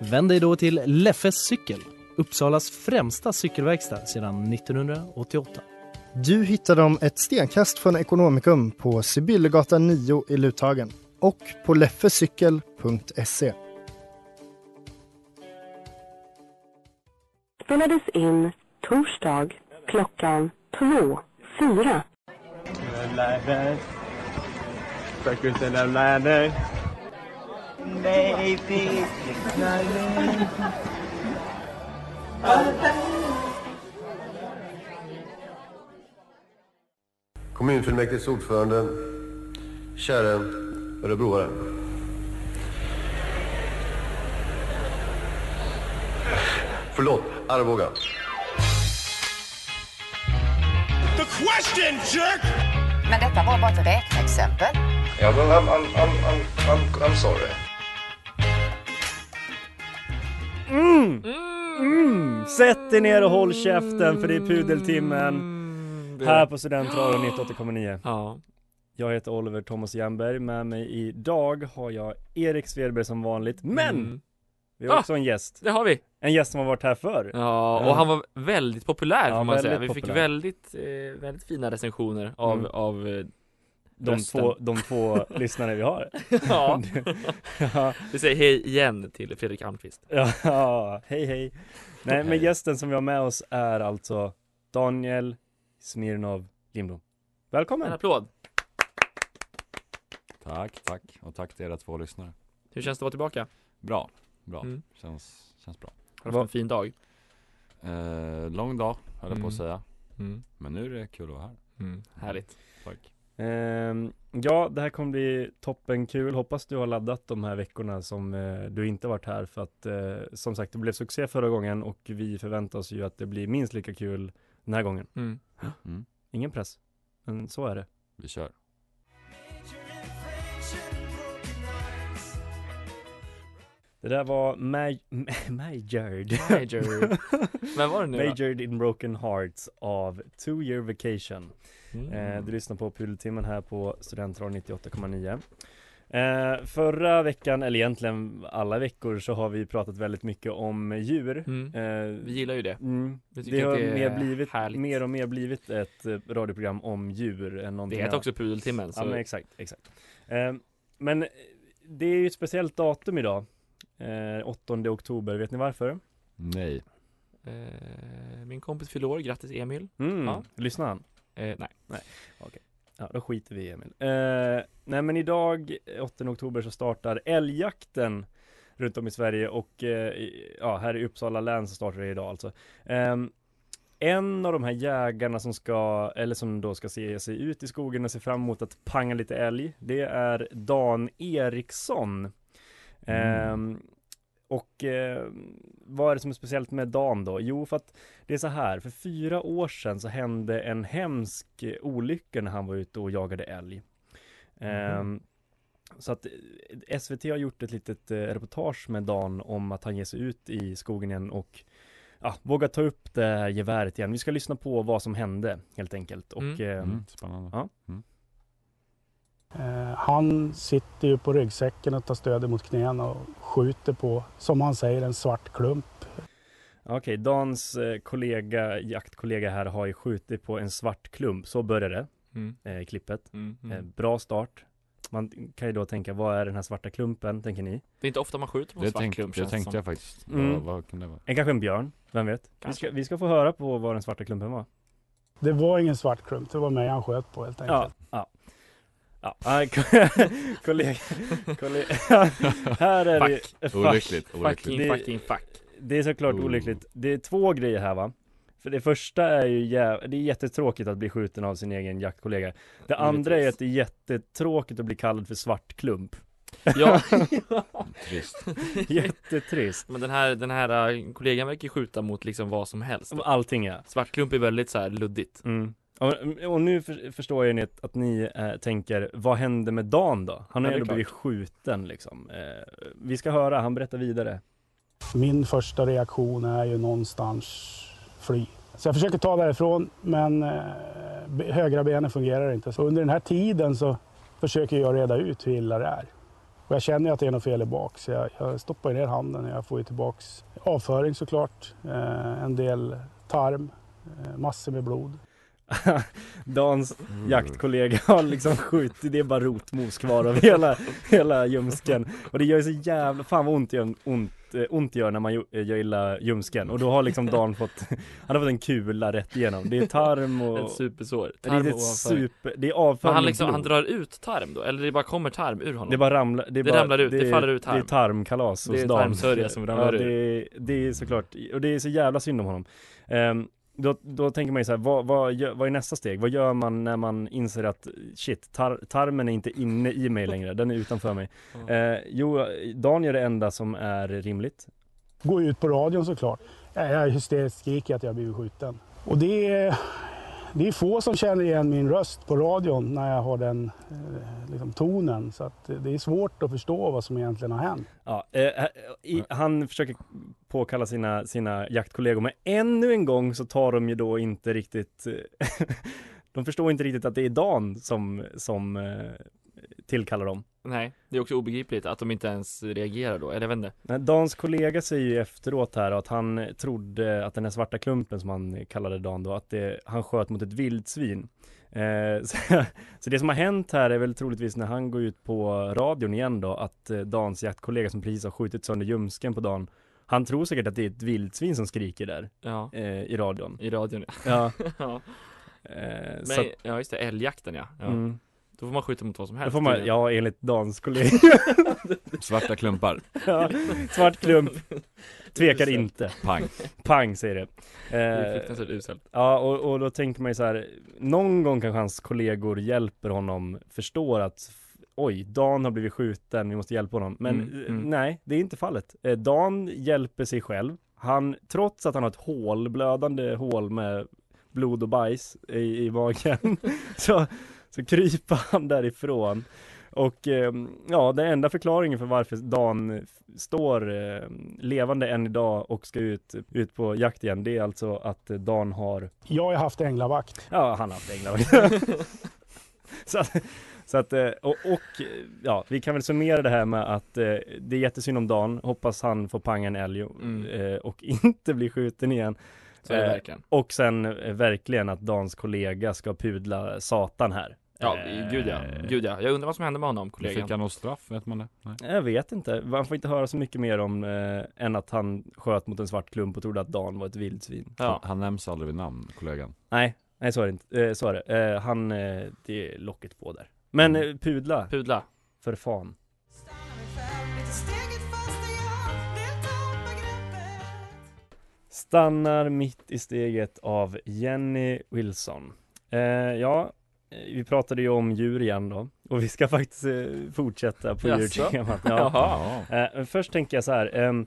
Vänd dig då till Leffes cykel, Uppsalas främsta cykelverkstad sedan 1988. Du hittar dem ett stenkast från Ekonomikum på Sibyllegatan 9 i Luthagen och på leffecykel.se. Spelades in torsdag klockan 2.04. Maybe. Kommunfullmäktiges ordförande, käre örebroare. Förlåt, Arboga. The question, jerk! Men detta var bara ett räkneexempel. Ja, yeah, well, I'm, I'm, I'm, I'm, I'm sorry. Mm. Mm. Sätt dig ner och håll käften för det är pudeltimmen här på Studentradion 98,9. Ja. Jag heter Oliver Thomas Jernberg, med mig idag har jag Erik Svedberg som vanligt, men Mm. vi har Ah! också en gäst. Det har vi. En gäst som har varit här förr. Ja, och han var väldigt populär Ja, får man säga. Vi väldigt fick populär. väldigt, eh, väldigt fina recensioner av, Mm. av eh, De rösten. två, de två lyssnare vi har. Ja. ja, Vi säger hej igen till Fredrik Almqvist. ja, hej hej. Nej men gästen som vi har med oss är alltså Daniel Smirnov Lindblom. En Välkommen! applåd. Tack, tack. Och tack till era två lyssnare. Hur känns det att vara tillbaka? Bra, bra. Mm. Känns, känns bra. Har du haft en fin dag? Eh, lång dag, höll jag på Mm. att säga. Mm. Men nu är det kul att vara här. Mm. Härligt. Tack. Ehm, ja, det här kommer bli toppen kul. Hoppas du har laddat de här veckorna som eh, du inte varit här för att eh, som sagt det blev succé förra gången och vi förväntar oss ju att det blir minst lika kul den här gången. Mm. Mm. Ingen press, men så är det. Vi kör. Det där var Maj- Majored. Majored. Vem var det nu? Majored in Broken Hearts av Two Year Vacation. Mm. Eh, du lyssnar på Pudeltimmen här på Studentradion 98,9. Eh, förra veckan, eller egentligen alla veckor, så har vi pratat väldigt mycket om djur. Mm. Eh, Vi gillar ju det. Mm, det har det mer, blivit, härligt. mer och mer blivit ett eh, radioprogram om djur än någonting Det heter också Pudeltimmen. Så Ja men exakt, exakt. Eh, men det är ju ett speciellt datum idag. Eh, 8 oktober, vet ni varför? Nej. eh, min kompis fyller år, grattis Emil. Mm, Ja. lyssnar han? Eh, nej. Ja, då skiter vi i Emil. Eh, nej men idag, 8 oktober, så startar älgjakten runt om i Sverige och eh, i- ja, här i Uppsala län så startar det idag alltså. Ehm, en av de här jägarna som ska, eller som då ska se sig ut i skogen och se fram emot att panga lite älg, det är Dan Eriksson. Ehm, och eh, vad är det som är speciellt med Dan då? Jo, för att det är så här, för fyra år sedan så hände en hemsk eh, olycka när han var ute och jagade älg. Ehm, så att eh, SVT har gjort ett litet eh, reportage med Dan om att han ger sig ut i skogen igen och ja, vågar ta upp det här geväret igen. Vi ska lyssna på vad som hände helt enkelt. Och Mm. ehm, Mm, spännande. Ja. Mm. Eh, Han sitter ju på ryggsäcken och tar stöd emot knäna och skjuter på, som han säger, en svart klump. Okej, Dans eh, kollega, jaktkollega här har ju skjutit på en svart klump. Så börjar det, Mm. eh, klippet. Mm. Eh, Mm. bra start. Man kan ju då tänka, vad är den här svarta klumpen, tänker ni? Det är inte ofta man skjuter på en Det, svart tänkte, klump det känns tänkte som. jag faktiskt. Mm. Vad, vad kan det vara? En, kanske en björn, vem vet? Vi ska, vi ska få höra på vad den svarta klumpen var. Det var ingen svart klump, det var mig han sköt på helt enkelt. Ja, ja. Ja, kollega, kollega. här är det Fuck. fuck. Olyckligt, Fucking, Det- olyckligt. fucking fuck. Det är såklart Oh. olyckligt. Det är två grejer här va. För det första är ju jä- det är jättetråkigt att bli skjuten av sin egen jaktkollega. Det andra är Givetvis. att det är jättetråkigt att bli kallad för svart klump. Ja. Trist. Jättetrist. Men den här, den här äh, kollegan verkar skjuta mot liksom vad som helst. Allting ja. Svartklump är väldigt så här luddigt. Mm. Och, och nu för, förstår jag att, att ni eh, tänker, vad hände med Dan då? Han har Ja, ju ändå blivit skjuten liksom. Eh, vi ska höra, han berättar vidare. Min första reaktion är ju någonstans fly. Så jag försöker ta därifrån men eh, högra benen fungerar inte. Så under den här tiden så försöker jag reda ut hur illa det är. Och jag känner att det är något fel i bak så jag, jag stoppar ner handen och jag får ju tillbaks avföring såklart. Eh, en del tarm, eh, massor med blod. Dans jaktkollega har liksom skjutit, det är bara rotmos kvar av hela, hela ljumsken. Och det gör ju så jävla, fan vad ont, gör, ont, eh, ont gör när man eh, gör illa ljumsken. Och då har liksom Dan fått, han har fått en kula rätt igenom. Det är tarm och... Ett supersår. det är Tarm ett super, det är avföring han liksom, han drar ut tarm då? Eller det bara kommer tarm ur honom? Det bara ramlar, det, är Det bara, ramlar ut, det faller ut Det är tarm. tarmkalas Det hos är Dan. tarmsörja som ramlar ja, ur. det, är- det är såklart, och det är så jävla synd om honom. Ehm, då, då tänker man ju så här, vad, vad, vad är nästa steg? Vad gör man när man inser att shit, tar, tarmen är inte inne i mig längre, den är utanför mig. Eh, jo, Dan gör det enda som är rimligt. Gå ut på radion såklart. Jag är hysteriskt skriker att jag har blivit skjuten. Och det det är få som känner igen min röst på radion när jag har den eh, liksom, tonen. Så att det är svårt att förstå vad som egentligen har hänt. Ja, eh, eh i, han försöker påkalla sina, sina jaktkollegor, men ännu en gång så tar de ju då inte riktigt De förstår inte riktigt att det är Dan som, som eh, tillkallar dem. Nej, det är också obegripligt att de inte ens reagerar då, eller jag vet inte. Nej, Dans kollega säger ju efteråt här att han trodde att den här svarta klumpen som han kallade Dan då, att det, han sköt mot ett vildsvin. Eh, så, så det som har hänt här är väl troligtvis när han går ut på radion igen då, att eh, Dans jaktkollega som precis har skjutit sönder ljumsken på Dan, han tror säkert att det är ett vildsvin som skriker där Ja. eh, i radion. I radion Ja. ja. Eh, Men, att, ja just det, älgjakten ja. ja. Mm. Då får man skjuta mot vad som då helst. får man, ja enligt Dans kollega. Svarta klumpar. ja, svart klump. Tvekar inte. Pang. Pang säger det. Det är Eh, fruktansvärt uselt. Ja, och, och då tänker man ju så här, någon gång kanske hans kollegor hjälper honom, förstår att oj, Dan har blivit skjuten, vi måste hjälpa honom. Men Mm, eh, mm. nej, det är inte fallet. Eh, Dan hjälper sig själv. Han, trots att han har ett hål, blödande hål med blod och bajs i, i magen, så, så kryper han därifrån. Och eh, ja, den enda förklaringen för varför Dan står eh, levande än idag och ska ut, ut på jakt igen, det är alltså att Dan har Jag har haft änglavakt. Ja, han har haft änglavakt. så så att eh, och, och ja, vi kan väl summera det här med att eh, det är jättesynd om Dan, hoppas han får panga en älg Mm. eh, och inte blir skjuten igen. Så är det Eh, verkligen. Och sen verkligen att Dans kollega ska pudla satan här. Ja, Eh, gud ja. Gud ja. Jag undrar vad som hände med honom, Fick kollegan. han något straff? Vet man det? Nej. Jag vet inte, man får inte höra så mycket mer om eh, än att han sköt mot en svart klump och trodde att Dan var ett vildsvin. Ja. Han, han nämns aldrig vid namn, kollegan. Nej, nej så är det inte, eh, så är det. Eh, han, eh, det är locket på där. Men eh, pudla, Pudla. för fan. Stannar mitt i steget av Jenny Wilson. Eh, ja, vi pratade ju om djur igen då och vi ska faktiskt eh, fortsätta på Jaså? djurtemat. Ja. Eh, först tänker jag så här. ehm,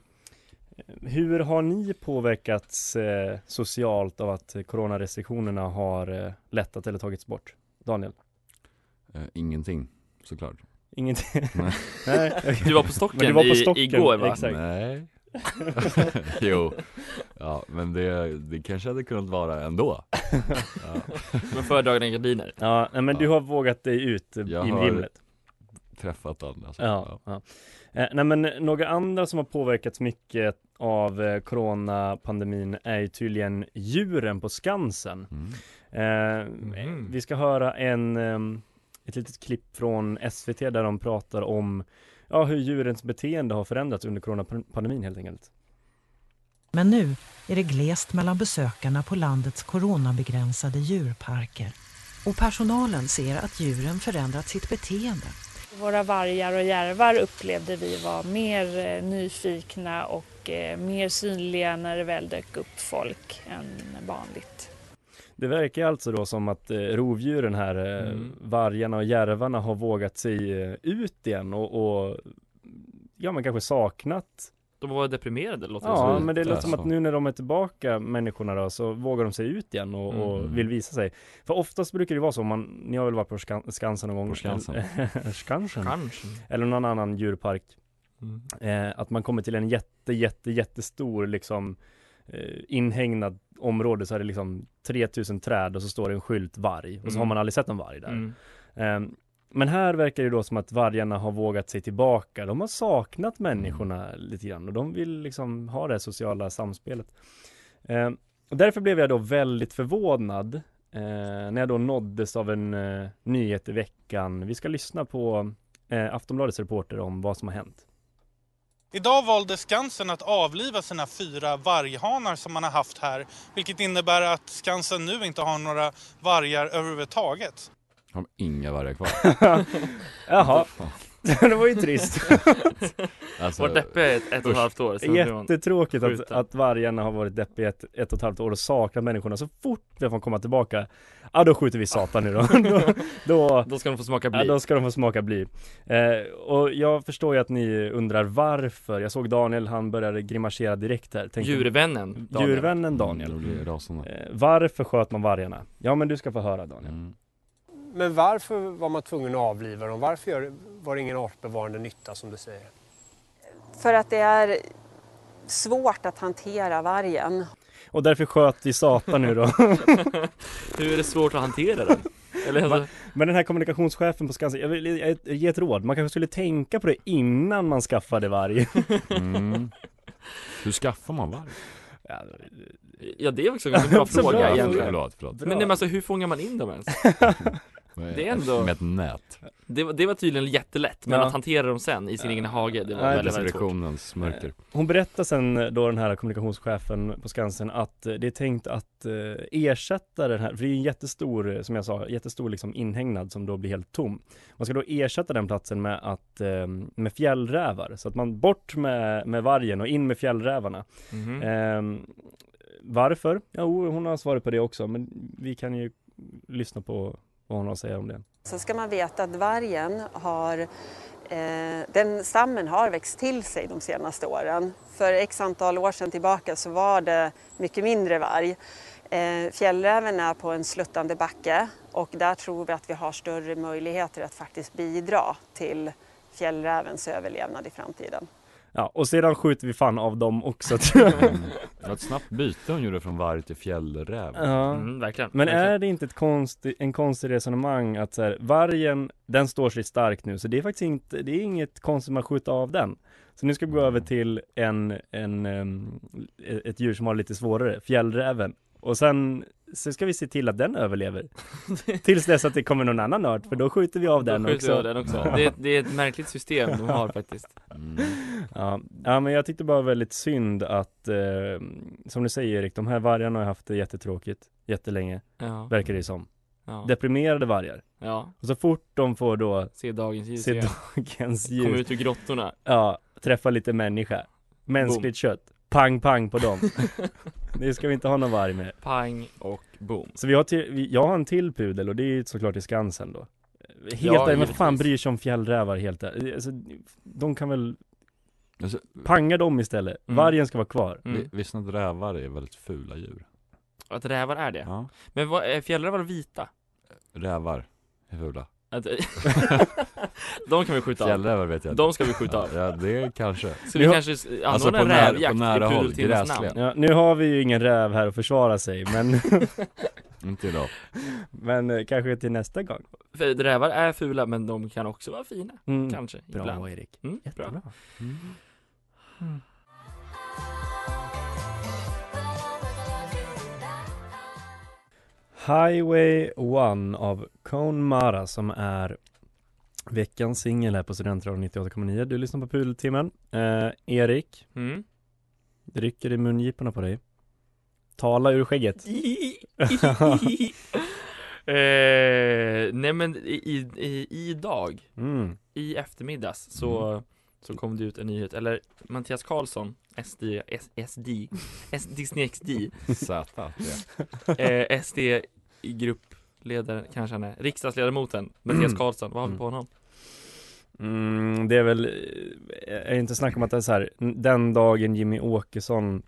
hur har ni påverkats eh, socialt av att coronarestriktionerna har eh, lättat eller tagits bort? Daniel? Eh, ingenting, såklart. Ingenting? Nej. Nej. Du var på stocken, Men du var på i, stocken, igår va? Exakt. Nej. jo. Ja, men det, det kanske hade kunnat vara ändå. Ja. Med fördragna gardiner. Ja, nej, men du har vågat dig ut Jag i har- vimlet. Träffat den alltså. Ja, ja. Eh, nej men några andra som har påverkats mycket av eh, coronapandemin är ju tydligen djuren på Skansen. Mm. Eh, Mhm. Vi ska höra en, ehm, ett litet klipp från SVT där de pratar om ja, hur djurens beteende har förändrats under coronapandemin helt enkelt. Men nu är det glest mellan besökarna på landets coronabegränsade djurparker. Och personalen ser att djuren förändrat sitt beteende. Våra vargar och järvar upplevde vi var mer eh, nyfikna och eh, mer synliga när det väl dök upp folk än vanligt. Det verkar alltså då som att eh, rovdjuren här, Mm. vargarna och järvarna har vågat sig ut igen och, och ja men kanske saknat De var deprimerade låter det Ja som. men det låter som att nu när de är tillbaka människorna då så vågar de sig ut igen och, och Mm. vill visa sig För oftast brukar det vara så, man, ni har väl varit på Skan- Skansen någon gång? På Skansen. Skansen? Kanske. Eller någon annan djurpark Mm. eh, Att man kommer till en jätte jätte jättestor liksom eh, inhägnad område så är det liksom 3000 träd och så står det en skylt varg och så Mm. har man aldrig sett en varg där Mm. Men här verkar det då som att vargarna har vågat sig tillbaka. De har saknat människorna lite grann och de vill liksom ha det här sociala samspelet. Ehm, och därför blev jag då väldigt förvånad eh, när jag då nåddes av en eh, nyhet i veckan. Vi ska lyssna på eh, Aftonbladets reporter om vad som har hänt. Idag valde Skansen att avliva sina fyra varghanar som man har haft här. Vilket innebär att Skansen nu inte har några vargar överhuvudtaget. Har de inga vargar kvar? Jaha, det var ju trist. Alltså, Var deppiga i ett, ett och ett halvt år. sen Jättetråkigt att, att vargarna har varit deppiga ett, ett och ett halvt år och saknat människorna. Så fort de får komma tillbaka, ja då skjuter vi satan nu då. då, då Då ska de få smaka Ja, bly. då ska de få smaka bly. Eh, och jag förstår ju att ni undrar varför. Jag såg Daniel, han började grimasera direkt här. Tänkte- Djurvännen Daniel. Djurvännen Daniel. Mm. Eh, varför sköt man vargarna? Ja men du ska få höra Daniel. Mm. Men varför var man tvungen att avliva dem? Varför gör, var det ingen artbevarande nytta som du säger? För att det är svårt att hantera vargen. Och därför sköt vi satan nu då. Hur är det svårt att hantera den? Eller alltså, Men den här kommunikationschefen på Skansen, jag vill ge ett råd. Man kanske skulle tänka på det innan man skaffade varg. Mm. Hur skaffar man varg? Ja, ja det är också en ganska bra fråga egentligen. Förlåt, förlåt. Men, nej, men alltså hur fångar man in dem ens? Det är ändå- Med ett nät. Det, var- det var tydligen jättelätt, men Ja. att hantera dem sen i sin egen hage, det var Nej, väldigt, väldigt svårt. Mörker. Hon berättar sen då den här kommunikationschefen på Skansen att eh, det är tänkt att eh, ersätta den här, för det är ju en jättestor, eh, som jag sa, jättestor liksom inhägnad som då blir helt tom. Man ska då ersätta den platsen med att, eh, med fjällrävar, så att man bort med, med vargen och in med fjällrävarna. Mhm. Ehm, varför? Jo, hon har svaret på det också, men vi kan ju lyssna på vad hon har att säga om det. Så ska man veta att vargen har, eh, den stammen har växt till sig de senaste åren. För x antal år sedan tillbaka så var det mycket mindre varg. Eh, fjällräven är på en sluttande backe och där tror vi att vi har större möjligheter att faktiskt bidra till fjällrävens överlevnad i framtiden. Ja, och sedan skjuter vi fan av dem också tror jag. Mm. Det var ett snabbt byte hon gjorde från varg till fjällräv. Ja. Mm, verkligen. Men verkligen. är det inte ett konstigt, en konstig resonemang att så här, vargen, den står sig stark nu, så det är faktiskt inte, det är inget konstigt att skjuta av den. Så nu ska vi gå över till en, en, ett djur som har lite svårare, fjällräven. Och sen så ska vi se till att den överlever. Tills dess att det kommer någon annan art, för då skjuter vi av Då den skjuter också. vi av den också. Det, är- det är ett märkligt system de har faktiskt. Mm. Ja, ja men jag tyckte bara väldigt synd att, eh, som du säger Erik, de här vargarna har haft det jättetråkigt, jättelänge, Ja. verkar det som. Ja. Deprimerade vargar. Ja. Och så fort de får då Se dagens ljus se dagens Kommer ljus, ut ur grottorna. ja, träffa lite människa, mänskligt kött, pang pang på dem. det ska vi inte ha någon varg med. Pang och boom. Så vi har till, vi, jag har en till pudel och det är ju såklart i Skansen då. Helt Ja, ärligt, fan bryr sig om fjällrävar helt ärligt? Alltså, de kan väl Alltså, panga dem istället. Mm. Vargen ska vara kvar. Mm. vi- Visste ni att rävar är väldigt fula djur? Att rävar är det? Ja. Men vad, är fjällrävar vita? Rävar är fula. De kan vi skjuta av. Fjällrävar vet jag inte. De ska vi skjuta av. Ja, det kanske. Så vi Nu- kanske anordnar Alltså på rävjakt på nära i håll, namn. Ja, nu har vi ju ingen räv här att försvara sig, men, Inte idag. men eh, kanske till nästa gång. För rävar är fula men de kan också vara fina. Mm. Kanske, Bra ibland. Erik. Mm, bra. Jättebra. Highway One av Cone Mara som är veckans singel här på Studentradion 98,9. Du lyssnar på Pudeltimmen. Eh, Erik, Mm. det rycker i mungiporna på dig. Tala ur skägget. eh, nej men i, i, i, idag, Mm. i eftermiddags så så kom det ut en nyhet, eller Mattias Karlsson, SD, S, SD, S, Disney XD Z, eh, SD gruppledare kanske han är, riksdagsledamoten Mattias Mm. Karlsson, vad har vi Mm. på honom? Mm, det är väl, eh, är det inte snack om att det är så här, den dagen Jimmy Åkesson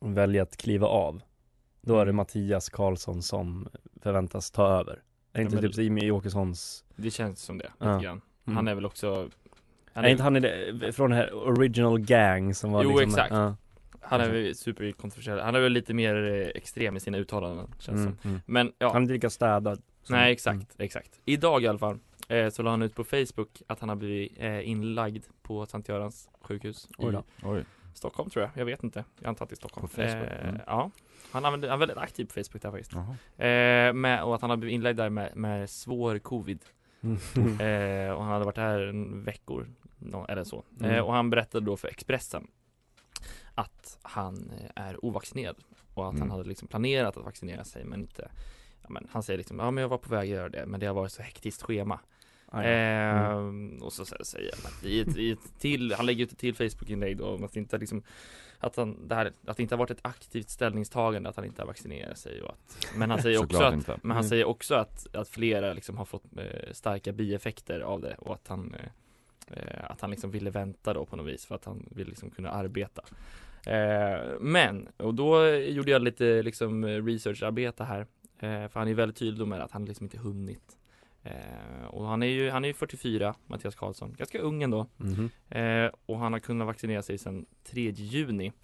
väljer att kliva av, då är det Mattias Karlsson som förväntas ta över. Är inte Ja, typ Jimmy Åkessons Det känns som det, lite Ja. grann Mm. Han är väl också är, inte han i det, från det här original gang som var Jo liksom, exakt ja. Han är väl superkontroversiell, han är väl lite mer eh, extrem i sina uttalanden känns Mm, som mm. Men ja Han är inte lika städad som- Nej exakt, mm. exakt Idag i alla fall eh, så la han ut på Facebook att han har blivit eh, inlagd på Sankt Görans sjukhus Oj i då. Oj. Stockholm tror jag, jag vet inte Jag antar att det är Stockholm På Facebook, eh, mm. Ja Han använder, han är väldigt aktiv på Facebook där faktiskt eh, med, Och att han har blivit inlagd där med, med svår covid Mm. eh, Och han hade varit här en veckor Eller så Mm. eh, Och han berättade då för Expressen Att han eh, är ovaccinerad Och att han Mm. hade liksom planerat att vaccinera sig men inte ja, men Han säger liksom, ja men jag var på väg att göra det men det har varit så hektiskt schema Ah, ja. Eh, Mm. Och så säger han att i ett, i ett till, han lägger ut ett till Facebook-inlägg då om att det inte liksom att, han, det här, att det inte har varit ett aktivt ställningstagande att han inte har vaccinerat sig och att, Men han säger också att, inte. men han Mm. säger också att, att flera liksom har fått eh, starka bieffekter av det och att han eh, eh, Att han liksom ville vänta då på något vis för att han vill liksom kunna arbeta. Eh, Men, och då gjorde jag lite liksom researcharbete här eh, För han är väldigt tydlig med att han liksom inte hunnit. Eh, och han är ju, han är ju 44, Mattias Karlsson, ganska ung ändå. Mhm. eh, Och han har kunnat vaccinera sig sedan 3 juni.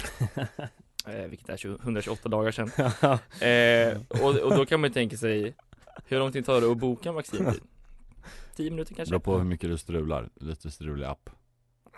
Eh, Vilket är 20, 128 dagar sedan. Eh, och, och då kan man ju tänka sig Hur lång tid tar det att boka en vaccintid? 10 minuter kanske? Beror på hur mycket du strular, lite strulig app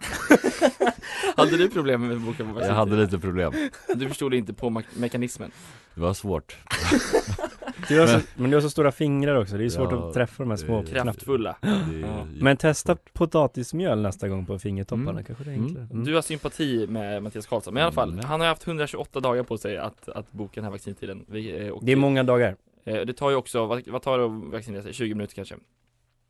Hade du problem med att boka vaccintid? Jag hade lite problem Du förstod inte på me- mekanismen? Det var svårt Du har så, men du har så stora fingrar också, det är svårt Ja, att träffa de här små Kraftfulla Ja. Men testa potatismjöl nästa gång på fingertopparna, Mm. kanske det är Mm. enklare mm. Du har sympati med Mattias Karlsson, men i alla fall, Mm. han har haft 128 dagar på sig att, att boka den här vaccintiden Vi, eh, och, Det är många dagar eh, Det tar ju också, vad, vad tar det att vaccinera sig? 20 minuter kanske?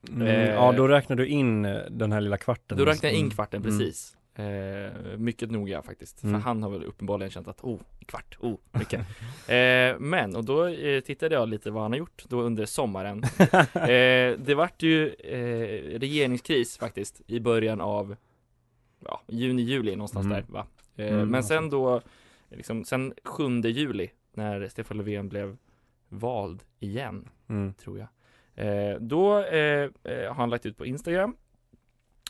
Mm. Eh, Ja, då räknar du in eh, den här lilla kvarten Då räknar jag in Mm. kvarten, Mm. precis eh, Mycket noga faktiskt, Mm. för han har väl uppenbarligen känt att oh, kvart, oh, mycket eh, Men, och då eh, tittade jag lite vad han har gjort då under sommaren eh, Det vart ju eh, regeringskris faktiskt i början av ja, juni, juli någonstans Mm. där va eh, Mm, Men alltså. sen då, liksom, sen 7 juli när Stefan Löfven blev vald igen Mm. tror jag. Eh, då eh, eh, har han lagt ut på Instagram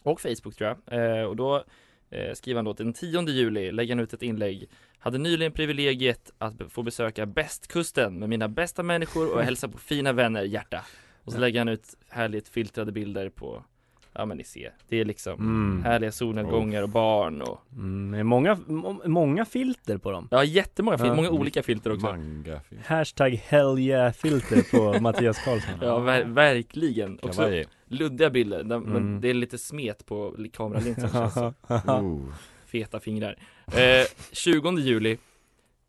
och Facebook tror jag. Eh, och då eh, skriver han då den 10 juli lägger han ut ett inlägg. Hade nyligen privilegiet att få besöka bästkusten med mina bästa människor och hälsa på fina vänner, hjärta. Och så lägger han ut härligt filtrade bilder på, ja men ni ser, det är liksom Mm. härliga solnedgångar och barn och Mm, det är många, må- många filter på dem Ja jättemånga filter, Ja. många olika filter också Manga film. Hashtag hell yeah filter på Mattias Karlsson Ja ver- verkligen, också Kavaj. luddiga bilder, där- men Mm. det är lite smet på li- kameralinsen känns det Oh. Feta fingrar eh, 20 juli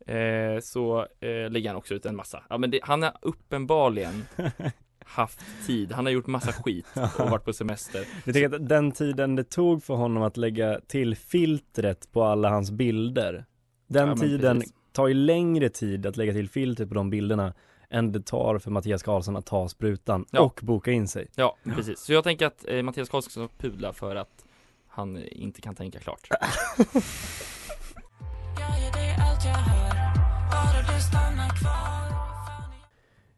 eh, Så eh, lägger han också ut en massa Ja men det, han har uppenbarligen haft tid, han har gjort massa skit och varit på semester. Jag tänker att den tiden det tog för honom att lägga till filtret på alla hans bilder Den Ja, tiden precis. tar ju längre tid att lägga till filtret på de bilderna än det tar för Mattias Karlsson att ta sprutan Ja. och boka in sig. Ja, precis. Så jag tänker att eh, Mattias Karlsson ska pudla för att han inte kan tänka klart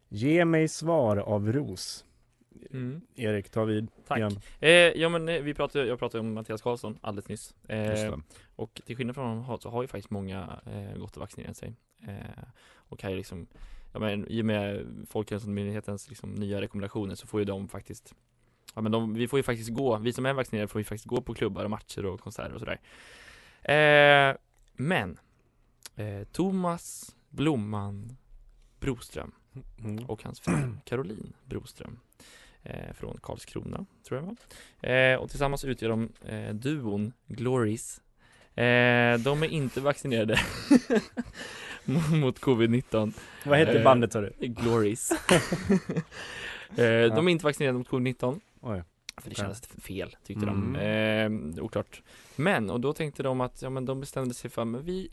Ge mig svar av Ros Mm. Erik, ta vid Tack. igen. Eh, ja men eh, vi pratade, jag pratade om Mattias Karlsson alldeles nyss eh. Och till skillnad från honom så har ju faktiskt många eh, gått och vaccinerat sig eh, Och kan ju liksom Ja men i och med Folkhälsomyndighetens liksom nya rekommendationer så får ju de faktiskt Ja men de, vi får ju faktiskt gå, vi som är vaccinerade får ju faktiskt gå på klubbar och matcher och konserter och sådär eh, Men eh, Thomas Blomman Broström Mm. och hans fru Caroline Broström eh, från Karlskrona, tror jag var. Eh, och tillsammans utgör de eh, duon Glories. Eh, de är inte vaccinerade mot covid-19. Vad heter Eh, bandet sa du? Glories. eh, de är inte vaccinerade mot covid-19. Oj. För det kändes fel tyckte Mm. de. Eh, oklart. Men, och då tänkte de att, ja men de bestämde sig för, men vi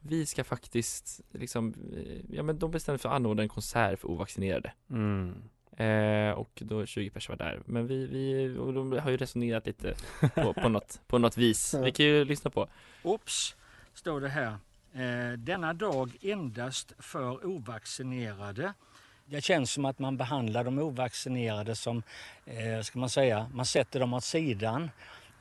vi ska faktiskt liksom, eh, ja men de bestämde för att anordna en konsert för ovaccinerade. Mm. Eh, och då 20 personer var där. Men vi, vi och de har ju resonerat lite på, på, något, på något vis. Vi kan ju lyssna på. Ops, står det här. Eh, denna dag endast för ovaccinerade. Det känns som att man behandlar de ovaccinerade som, eh, ska man säga, man sätter dem åt sidan.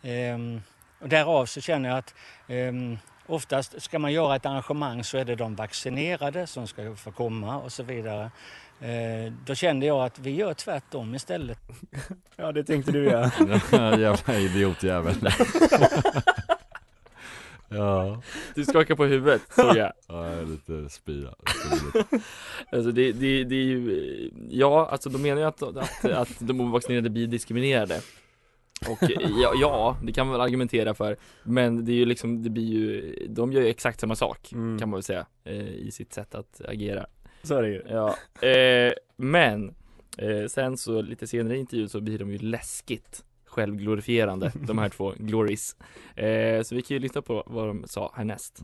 Ehm, och därav så känner jag att ehm, oftast ska man göra ett arrangemang så är det de vaccinerade som ska få komma och så vidare. Eh, då kände jag att vi gör tvärtom istället. Ja, det tänkte du ja. Jävla idiotjävel Ja Du skakar på huvudet, såg jag. Ja, jag är lite spira Alltså det, det, det är ju, ja alltså de menar ju att, att, att de ovaccinerade blir diskriminerade Och ja, ja, det kan man väl argumentera för. Men det är ju liksom, det blir ju, de gör ju exakt samma sak Mm. kan man väl säga eh, I sitt sätt att agera. Så är det ju. Ja, eh, men eh, sen så lite senare i intervjun så blir de ju läskigt självglorifierande, de här två glories eh, Så vi kan ju lyssna på vad de sa härnäst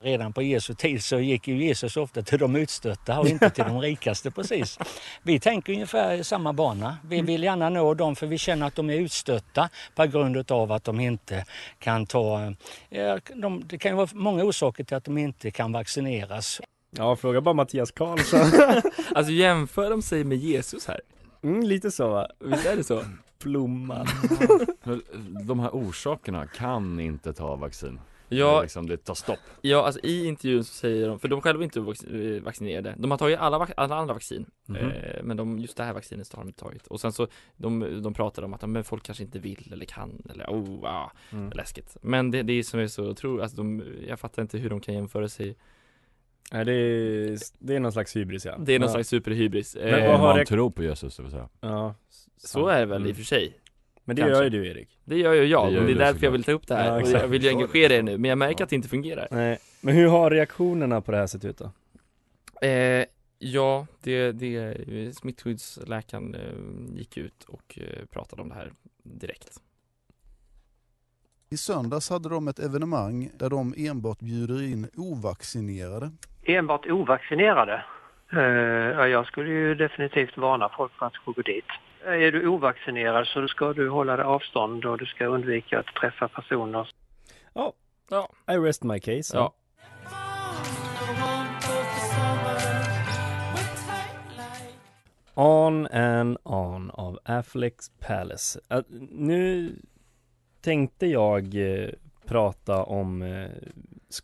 Redan på Jesu tid så gick ju Jesus ofta till de utstötta och inte till de rikaste precis. Vi tänker ungefär i samma bana. Vi vill gärna nå dem för vi känner att de är utstötta på grund av att de inte kan ta... ja, De, det kan ju vara många orsaker till att de inte kan vaccineras. Ja, fråga bara Mattias Karlsson. Alltså jämför de sig med Jesus här? Mm, lite så va? Visst är det så? Blomman. De här orsakerna kan inte ta vaccin Ja. Liksom, det tar stopp Ja, alltså i intervjun så säger de, för de själva är inte eh, vaccinerade De har tagit alla, alla andra vaccin Mhm. eh, Men de, just det här vaccinet så har de inte tagit Och sen så, de, de pratar om att men folk kanske inte vill eller kan eller oh, ah, Mm. läskigt Men det, det är som är så otroligt, alltså de, jag fattar inte hur de kan jämföra sig Nej, det är, det är någon slags hybris ja. Det är någon ja. slags superhybris Men eh, vad har Man det- tror på Jesus det vill säga Ja. Så är det väl i Mm. och för sig Men det Kanske. gör ju du Erik. Det gör ju jag, Det gör men det är därför jag vill ta upp det här Ja, och jag vill ju engagera er nu, men jag märker att det inte fungerar Nej. Men hur har reaktionerna på det här sett ut då? Eh, ja, det, det smittskyddsläkaren eh, gick ut och eh, pratade om det här direkt. I söndags hade de ett evenemang där de enbart bjuder in ovaccinerade. Enbart ovaccinerade? Eh, ja, jag skulle ju definitivt varna folk för att gå dit. Är du ovaccinerad så ska du hålla dig avstånd och du ska undvika att träffa personer. Ja. Ja. I rest my case. Ja. On and on av Afflecks Palace. Äh, nu tänkte jag eh, prata om eh,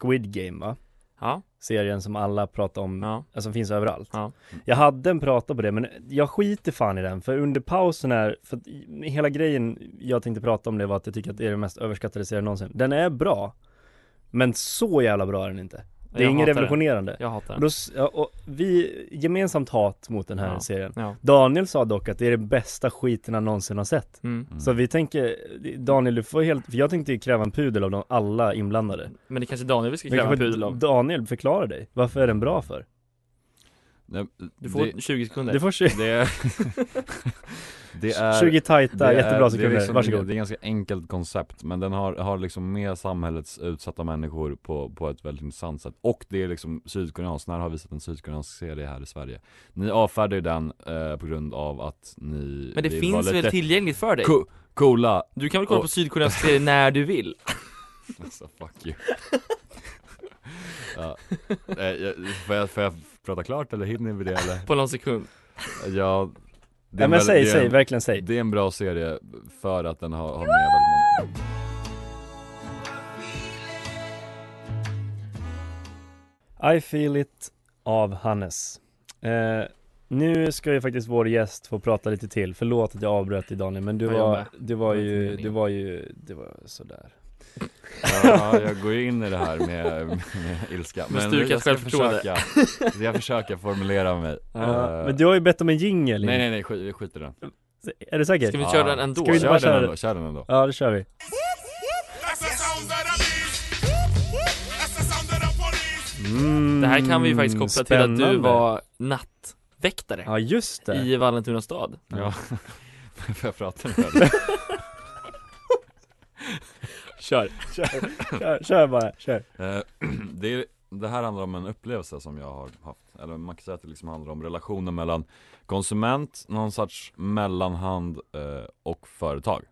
Squid Game va? Ja. Serien som alla pratar om, Ja. alltså finns överallt. Ja. Jag hade en prata på det men jag skiter fan i den för under pausen här, för att hela grejen jag tänkte prata om det var att jag tycker att det är den mest överskattade serien någonsin. Den är bra, men så jävla bra är den inte. Det är inget hatar den. revolutionerande. Jag hatar den. Då, och vi, gemensamt hat mot den här Ja. serien. Ja. Daniel sa dock att det är det bästa skiten han någonsin har sett. Mm. Så vi tänker, Daniel du får helt, för jag tänkte ju kräva en pudel av de, alla inblandade. Men det kanske Daniel vi ska kräva en pudel av. Daniel, förklara dig. Varför är den bra för? Nej, Du får det- 20 sekunder. Du får 20 Det, det är 20 tajta, det jättebra är, det är, sekunder. liksom, Varsågod. det är ett ganska enkelt koncept men den har, har liksom med samhällets utsatta människor på, på ett väldigt intressant sätt Och det är liksom sydkoreanskt, när har vi sett en sydkoreansk serie här i Sverige? Ni avfärdar ju den eh, på grund av att ni Men det finns väl tillgängligt för dig? Co- coola Du kan väl kolla Och- på sydkoreansk serie när du vill? Alltså fuck you ja. eh, jag, får, jag, får jag prata klart eller hinner vi det eller? På någon sekund Ja det är Ja, en men väl- säg, säg, en- verkligen säg. Det är en bra serie för att den har, har med väldigt många I feel it av Hannes. Eh, nu ska ju faktiskt vår gäst få prata lite till. Förlåt att jag avbröt dig Daniel, men du var, du var ju, du var ju, det var sådär. Ja, jag går ju in i det här med, med ilska Med stukat jag ska självförtroende. försöka, jag försöker formulera mig Ja, Eh, men du har ju bett om en jingel Nej nej nej, skit, skit i den Är du säker? Ska vi köra den ändå? Ska vi Kör bara den köra ändå, kör den ändå Ja, det kör vi. Mm, Det här kan vi ju faktiskt koppla till att du spännande. var nattväktare Ja just det. i Vallentuna stad Ja, Får jag prata nu? Kör. Kör, kör, kör bara, kör. Eh, det, är, det här handlar om en upplevelse som jag har haft Eller man kan säga att det liksom handlar om relationen mellan konsument, någon sorts mellanhand eh, och företag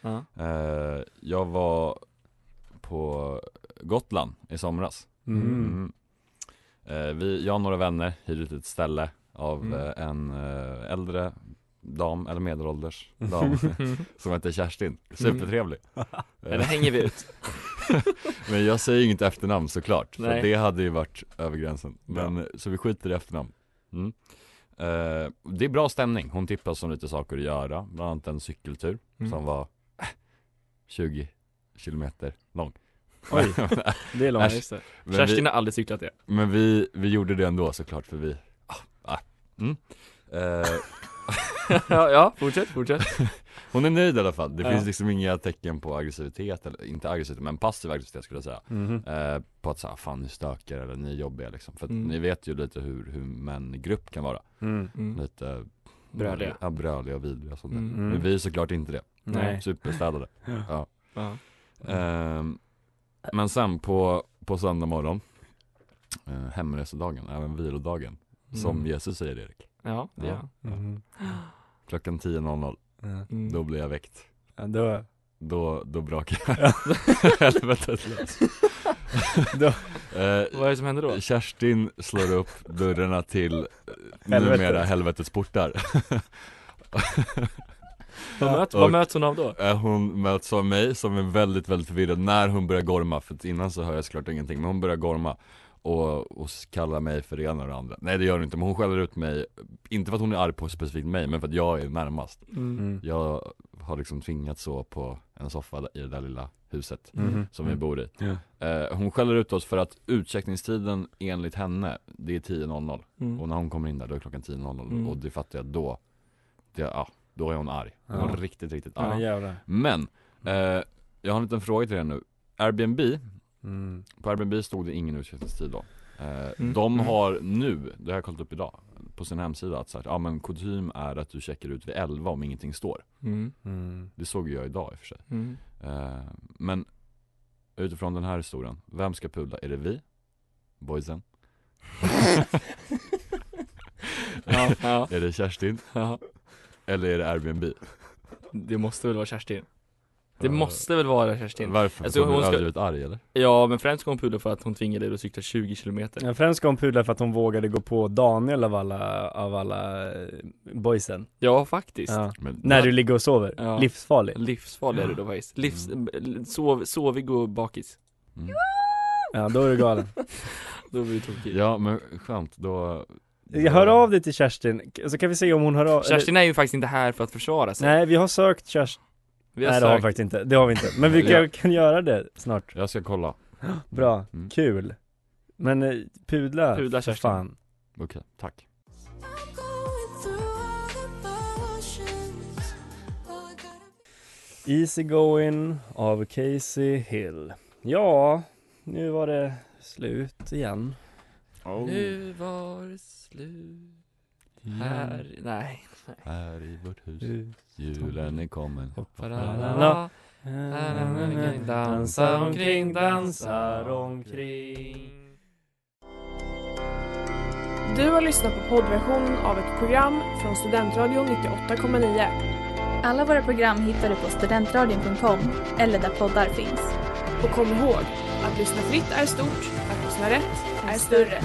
Ja. eh, Jag var på Gotland i somras Mm. Eh, vi, Jag och några vänner hyrde ut ett ställe av Mm. eh, en eh, äldre dam, eller medelålders dam Som heter Kerstin, supertrevlig Eller hänger vi ut? Men jag säger inget efternamn såklart, för Nej. det hade ju varit över gränsen. Men, Så vi skiter i efternamn mm. eh, Det är bra stämning, hon tippade oss om lite saker att göra Bland annat en cykeltur Mm. som var eh, 20 kilometer lång Oj, det är långt. Just det. Kerstin vi- har aldrig cyklat det. Men vi, vi gjorde det ändå såklart för vi ah, ah, mm. eh, ja, ja, fortsätt, fortsätt. Hon är nöjd i alla fall, det Ja. finns liksom inga tecken på aggressivitet, eller inte aggressivitet men passiv aggressivitet skulle jag säga Mhm. eh, På att säga, fan ni stökar eller ni är jobbiga liksom För Mm. ni vet ju lite hur, hur män i grupp kan vara Mm. Mm. Lite Bröliga. Ja, bröliga och vidriga och sånt där. Mm. Men vi är såklart inte det Nej. Superstädade Ja. ja. Ehm, Men sen på, på söndag morgon eh, Hemresedagen, även vilodagen Som Mm. Jesus säger Erik Ja, det Ja. gör han. Mhm. Klockan 10.00 Ja. Mm. Då blir jag väckt Ja, då, Då, då brakar jag helvetet lös då, Eh, Vad är det som händer då? Kerstin slår upp dörrarna till eh, Helvetet. numera helvetets portar Vad, möts, Och- vad möts hon av då? Eh, Hon möts av mig som är väldigt, väldigt förvirrad när hon börjar gorma, för innan så hör jag såklart ingenting, men hon börjar gorma och, och kallar mig för det ena och det andra Nej det gör hon inte, men hon skäller ut mig, inte för att hon är arg på specifikt mig, men för att jag är närmast Mm. Jag har liksom tvingats så på en soffa i det där lilla huset Mhm. som vi bor i Ja. eh, Hon skäller ut oss för att utcheckningstiden enligt henne, det är 10.00 Mm. Och när hon kommer in där, då är klockan 10.00 Mm. och det fattar jag då det, Ja, då är hon arg, hon Ja. är riktigt, riktigt ja arg jävlar. Men, eh, jag har en liten fråga till er nu Airbnb, Mm. på Airbnb stod det ingen utcheckningstid då eh, Mm. De Mm. har nu, det har jag kollat upp idag På sin hemsida att så här, ja men kutym är att du checkar ut vid 11 om ingenting står Mm. Mm. Det såg jag idag i och för sig Mm. eh, Men utifrån den här historien, vem ska pudla? Är det vi? Boysen? Ja, ja. Är det Kerstin? Ja. Eller är det Airbnb? Det måste väl vara Kerstin? Det måste väl vara Kerstin? Varför? Alltså, hon hon ska- överdrivet arg eller? Ja, men främst ska hon pudla för att hon tvingade dig att cykla 20 kilometer. Ja, främst ska hon pudla för att hon vågade gå på Daniel av alla, av alla eh, boysen. Ja, faktiskt. Ja. Men, När du ligger och sover, Ja. livsfarlig. Livsfarlig är du då faktiskt Livs... Sov, sovig och bakis. Mm. Ja då är du galen. Då blir det tokigt. Ja men skönt, då Jag hör av dig till Kerstin, så kan vi se om hon hör av Kerstin är ju faktiskt inte här för att försvara sig. Nej vi har sökt Kerstin Vi har Nej det har vi faktiskt inte, det har vi inte, men vi kan, Ja. kan göra det snart. Jag ska kolla. Bra, Mm. kul. Men eh, pudla, Pudla för Kerstin. fan. Okej, tack. Easy Going av Casey Hill. Ja, nu var det slut igen. Nu var det slut Här, nej Här i vårt hus, julen är kommen Ba-da-da-da. Dansa omkring, dansar omkring Du har lyssnat på poddversion av ett program från Studentradion 98,9. Alla våra program hittar du på studentradion.com eller där poddar finns. Och kom ihåg, att lyssna fritt är stort, att lyssna rätt är större.